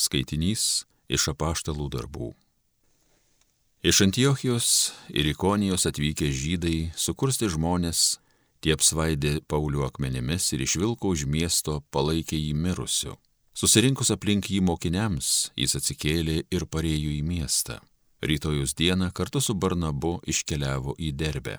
Skaitinys iš apaštalų darbų. Iš Antiochijos ir Ikonijos atvykę žydai sukursti žmonės, tie apsvaidė Paulių akmenimis ir išvilko už miesto palaikė jį mirusiu. Susirinkus aplink jį mokiniams, jis atsikėlė ir parėjo į miestą. Rytojus dieną kartu su Barnabu iškeliavo į Derbę.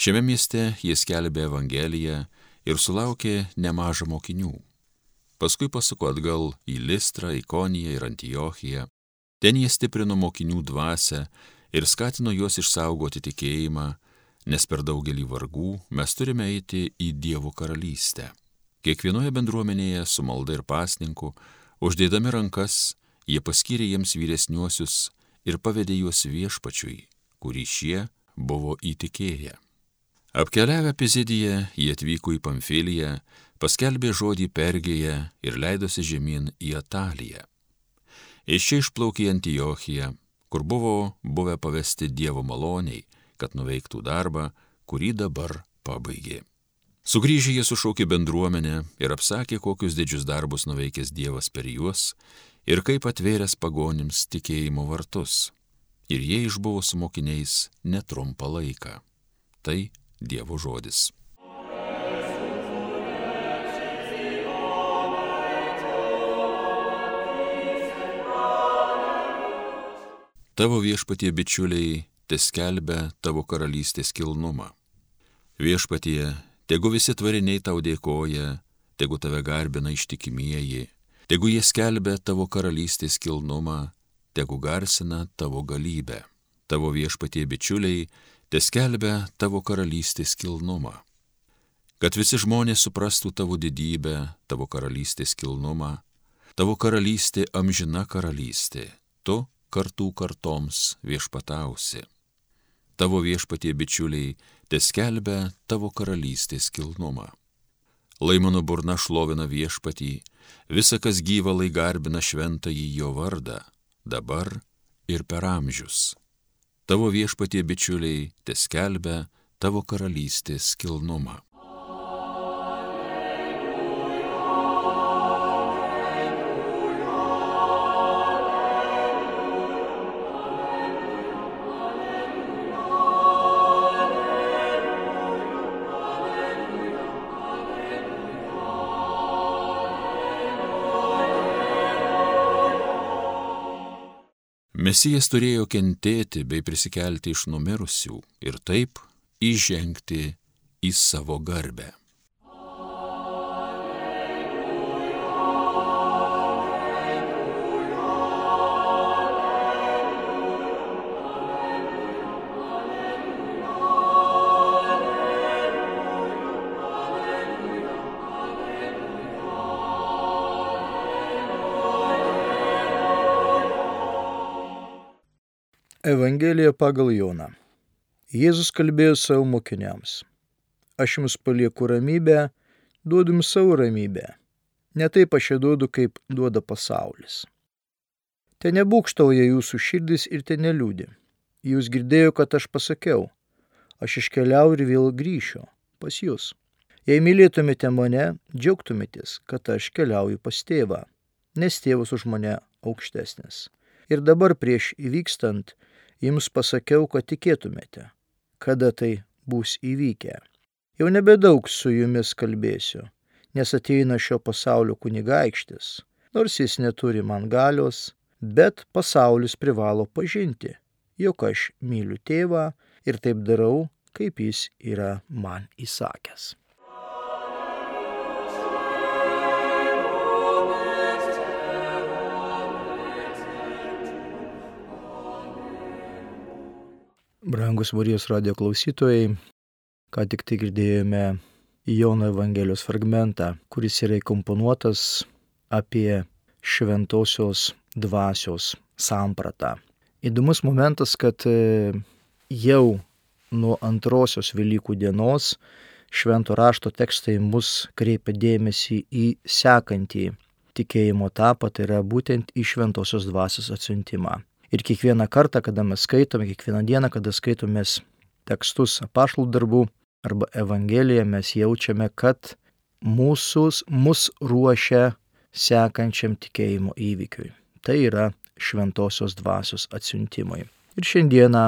Šiame mieste jis kelbė Evangeliją ir sulaukė nemažą mokinių. Paskui pasuko atgal į Listrą, Ikoniją ir Antiochiją. Ten jie stiprino mokinių dvasę ir skatino juos išsaugoti tikėjimą, nes per daugelį vargų mes turime eiti į Dievo karalystę. Kiekvienoje bendruomenėje su malda ir pasninku, uždėdami rankas, jie paskyrė jiems vyresniuosius ir pavedė juos viešpačiui, kurį šie buvo įtikėję. Apkeliavę Pizidiją, jie atvyko į Pamfiliją, paskelbė žodį Pergėje ir leidosi žemyn į Ataliją. Iš čia išplaukė į Antiochiją, kur buvo buvę pavesti Dievo maloniai, kad nuveiktų darbą, kurį dabar pabaigė. Sugrįžę jie sušaukė bendruomenę ir apsakė, kokius didžius darbus nuveikęs Dievas per juos ir kaip atvėręs pagonims tikėjimo vartus. Ir jie išbuvo su mokiniais netrumpą laiką. Tai Dievo žodis. Tavo viešpatie bičiuliai teskelbia tavo karalystės kilnumą. Viešpatie, tegu visi tvariniai tau dėkoja, tegu tave garbina ištikimieji, tegu jie skelbia tavo karalystės kilnumą, tegu garsina tavo galybę. Tavo viešpatie bičiuliai teskelbia tavo karalystės kilnumą. Kad visi žmonės suprastų tavo didybę, tavo karalystės kilnumą, tavo karalystė amžina karalystė, tu kartų kartoms viešpatausi. Tavo viešpatie bičiuliai teskelbia tavo karalystės kilnumą. Lai mano burna šlovina viešpatį, visa kas gyva lai garbina šventąjį jo vardą, dabar ir per amžius tavo viešpatie bičiuliai teskelbia tavo karalystės kilnumą. Mesijas turėjo kentėti bei prisikelti iš numirusių ir taip įžengti į savo garbę. Evangelija pagal Joną. Jėzus kalbėjo savo mokiniams. Aš jums palieku ramybę, duodu jums savo ramybę. Ne taip aš ją duodu, kaip duoda pasaulis. Te nebūkštauja jūsų širdis ir te neliūdė. Jūs girdėjo, kad aš pasakiau, aš iškeliauju ir vėl grįšiu pas jūs. Jei mylėtumėte mane, džiaugtumėtės, kad aš keliauju pas tėvą, nes tėvas už mane aukštesnis. Ir dabar prieš įvykstant, jums pasakiau, kad tikėtumėte, kada tai bus įvykę. Jau nebedaug su jumis kalbėsiu, nes ateina šio pasaulio kunigaikštis, nors jis neturi man galios, bet pasaulis privalo pažinti, jog aš myliu tėvą ir taip darau, kaip jis yra man įsakęs. Brangus Marijos radio klausytojai, ką tik tai girdėjome Jono Evangelijos fragmentą, kuris yra įkomponuotas apie šventosios dvasios sampratą. Įdomus momentas, kad e, jau nuo antrosios Velykų dienos švento rašto tekstai mus kreipia dėmesį į sekantį tikėjimo etapą, tai yra būtent į šventosios dvasios atsiuntimą. Ir kiekvieną kartą, kada mes skaitome, kiekvieną dieną, kada skaitomės tekstus apašlų darbų arba Evangeliją, mes jaučiame, kad mūsų, mus ruošia sekančiam tikėjimo įvykiui. Tai yra šventosios dvasios atsiuntimui. Ir šiandieną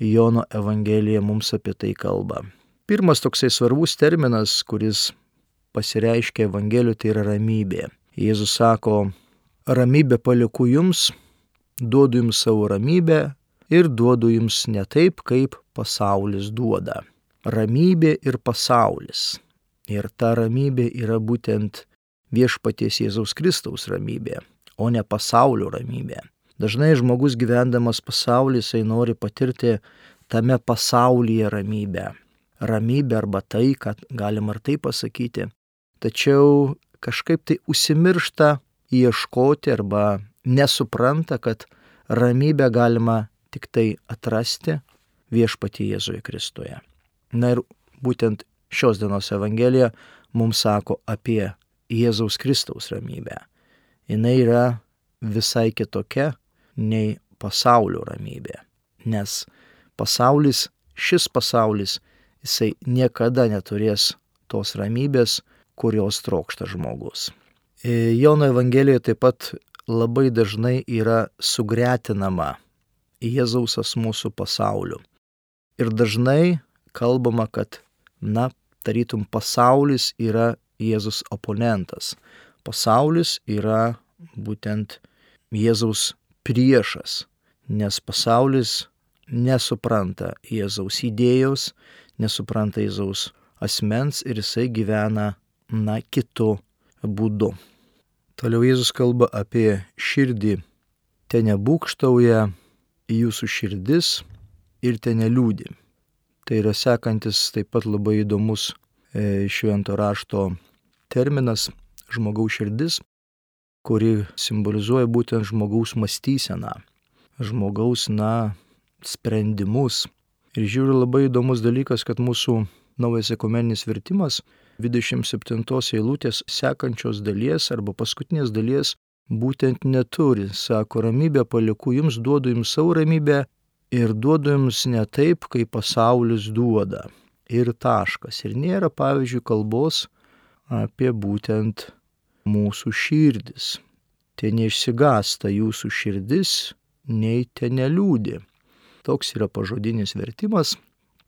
Jono Evangelija mums apie tai kalba. Pirmas toksai svarbus terminas, kuris pasireiškia Evangelijoje, tai yra ramybė. Jėzus sako, ramybę palieku jums, duodu jums savo ramybę ir duodu jums ne taip, kaip pasaulis duoda. Ramybė ir pasaulis. Ir ta ramybė yra būtent viešpaties Jėzaus Kristaus ramybė, o ne pasaulio ramybė. Dažnai žmogus gyvendamas pasaulyje, jisai nori patirti tame pasaulyje ramybę. Ramybę arba tai, kad galima ir tai pasakyti. Tačiau kažkaip tai užsimiršta ieškoti arba nesupranta, kad ramybę galima tik tai atrasti viešpatį Jėzuje Kristuje. Na ir būtent šios dienos Evangelija mums sako apie Jėzaus Kristaus ramybę. Jis yra visai kitokia nei pasaulio ramybė. Nes pasaulis, šis pasaulis, jisai niekada neturės tos ramybės, kurios trokšta žmogus. Jono Evangelijoje taip pat labai dažnai yra sugretinama Jėzaus asmuo su pasauliu. Ir dažnai kalbama, kad, na, tarytum pasaulis yra Jėzus oponentas. Pasaulis yra būtent Jėzaus priešas, nes pasaulis nesupranta Jėzaus idėjos, nesupranta Jėzaus asmens ir jisai gyvena, na, kitu būdu. Toliau Jėzus kalba apie širdį. Te nebūkštauja jūsų širdis ir te neliūdi. Tai yra sekantis taip pat labai įdomus e, švento rašto terminas žmogaus širdis, kuri simbolizuoja būtent žmogaus mąstyseną, žmogaus, na, sprendimus. Ir žiūriu labai įdomus dalykas, kad mūsų naujas ekumeninis vertimas 27 eilutės sekančios dalies arba paskutinės dalies būtent neturi. Sako, ramybę palieku jums, duodu jums savo ramybę ir duodu jums ne taip, kaip pasaulis duoda. Ir taškas. Ir nėra, pavyzdžiui, kalbos apie būtent mūsų širdis. Te neišsigasta jūsų širdis, nei te neliūdi. Toks yra pažodinis vertimas.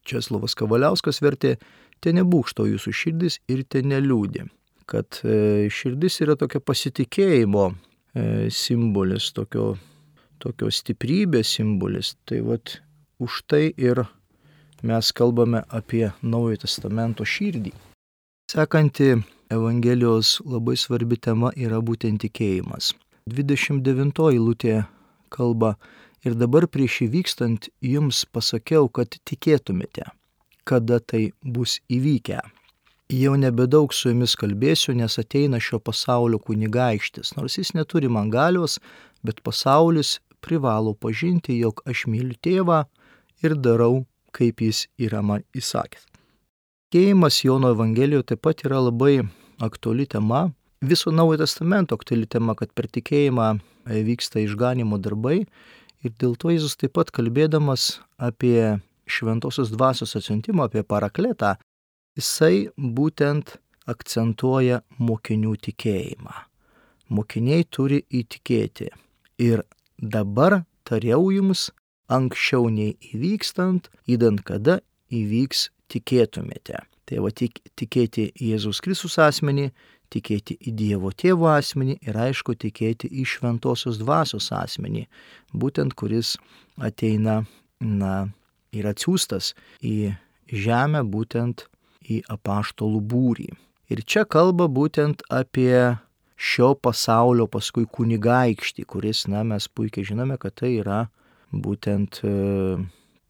Česlovas Kavaliauskas vertė ten nebūkšto jūsų širdis ir ten neliūdi. Kad e, širdis yra tokia pasitikėjimo e, simbolis, tokio, tokio stiprybės simbolis. Tai vad už tai ir mes kalbame apie Naujojo Testamento širdį. Sekanti Evangelijos labai svarbi tema yra būtent tikėjimas. 29 eilutė kalba ir dabar prieš įvykstant jums pasakiau, kad tikėtumėte kada tai bus įvykę. Jau nebedaug su jumis kalbėsiu, nes ateina šio pasaulio kunigaikštis, nors jis neturi man galios, bet pasaulis privalo pažinti, jog aš myliu tėvą ir darau, kaip jis yra man įsakęs. Tikėjimas Jono Evangelijoje taip pat yra labai aktuali tema, viso Naujojo Testamento aktuali tema, kad per tikėjimą vyksta išganimo darbai ir dėl to Jėzus taip pat kalbėdamas apie šventosios dvasios atsiuntimo, apie parakletą, jisai būtent akcentuoja mokinių tikėjimą. Mokiniai turi įtikėti. Ir dabar tariau jums, anksčiau nei įvykstant, įdant kada įvyks tikėtumėte. Tai va tik, tikėti Jėzus Kristus asmenį, tikėti į Dievo tėvo asmenį ir aišku tikėti į šventosios dvasios asmenį, būtent kuris ateina, na, ir atsiųstas į žemę būtent į apaštalų būrį. Ir čia kalba būtent apie šio pasaulio paskui kunigaikštį, kuris, na, mes puikiai žinome, kad tai yra būtent e,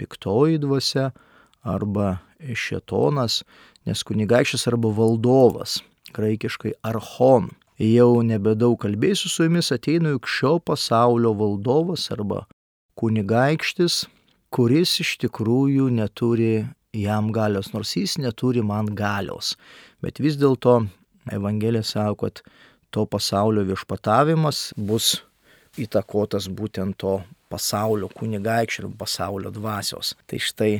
piktoji dvasia arba šetonas, nes kunigaikštis arba valdovas, graikiškai archon. Jau nebedaug kalbėsiu su jumis, ateinu juk šio pasaulio valdovas arba kunigaikštis, kuris iš tikrųjų neturi jam galios, nors jis neturi man galios. Bet vis dėlto Evangelija sako, kad to pasaulio viešpatavimas bus įtakotas būtent to pasaulio kunigaikščio ir pasaulio dvasios. Tai štai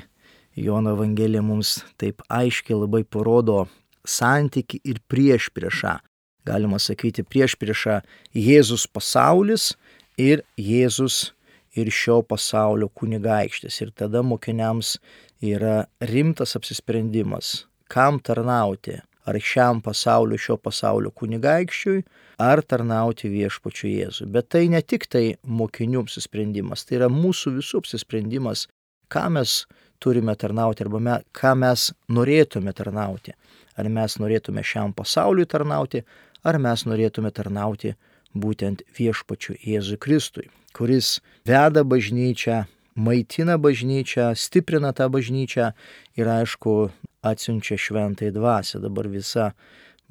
Jono Evangelija mums taip aiškiai labai parodo santyki ir prieš priešą galima sakyti, prieš priešą Jėzus pasaulis ir Jėzus ir šio pasaulio kunigaikštis. Ir tada mokiniams yra rimtas apsisprendimas, kam tarnauti. Ar šiam pasaulio, šio pasaulio kunigaikščiui, ar tarnauti viešpačiu Jėzui. Bet tai ne tik tai mokinių apsisprendimas, tai yra mūsų visų apsisprendimas, ką mes turime tarnauti arba me, ką mes norėtume tarnauti. Ar mes norėtume šiam pasauliui tarnauti, ar mes norėtume tarnauti būtent viešpačiu Jėzui Kristui, kuris veda bažnyčią, maitina bažnyčią, stiprina tą bažnyčią ir aišku atsiunčia šventai dvasę. Dabar visa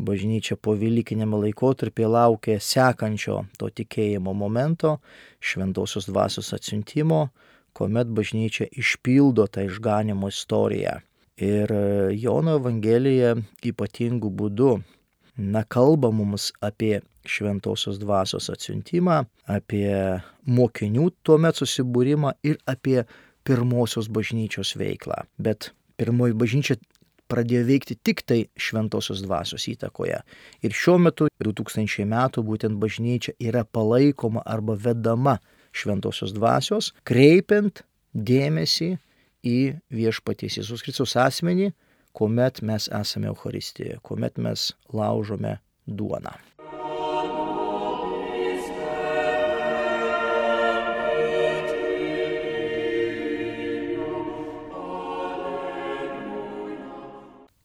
bažnyčia po Velykinėme laikotarpėje laukia sekančio to tikėjimo momento, šventosios dvasios atsiuntimo, kuomet bažnyčia išpildo tą išganimo istoriją. Ir Jono Evangelija ypatingų būdų, na, kalba mums apie šventosios dvasios atsiuntimą, apie mokinių tuomet susibūrimą ir apie pirmosios bažnyčios veiklą. Bet pirmoji bažnyčia pradėjo veikti tik tai šventosios dvasios įtakoje. Ir šiuo metu, 2000 metų, būtent bažnyčia yra palaikoma arba vedama šventosios dvasios, kreipiant dėmesį į viešpaties Jėzus Kristus asmenį, kuomet mes esame Euharistijoje, kuomet mes laužome duoną.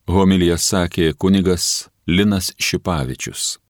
Homilija sakė kunigas Linas Šipavičius.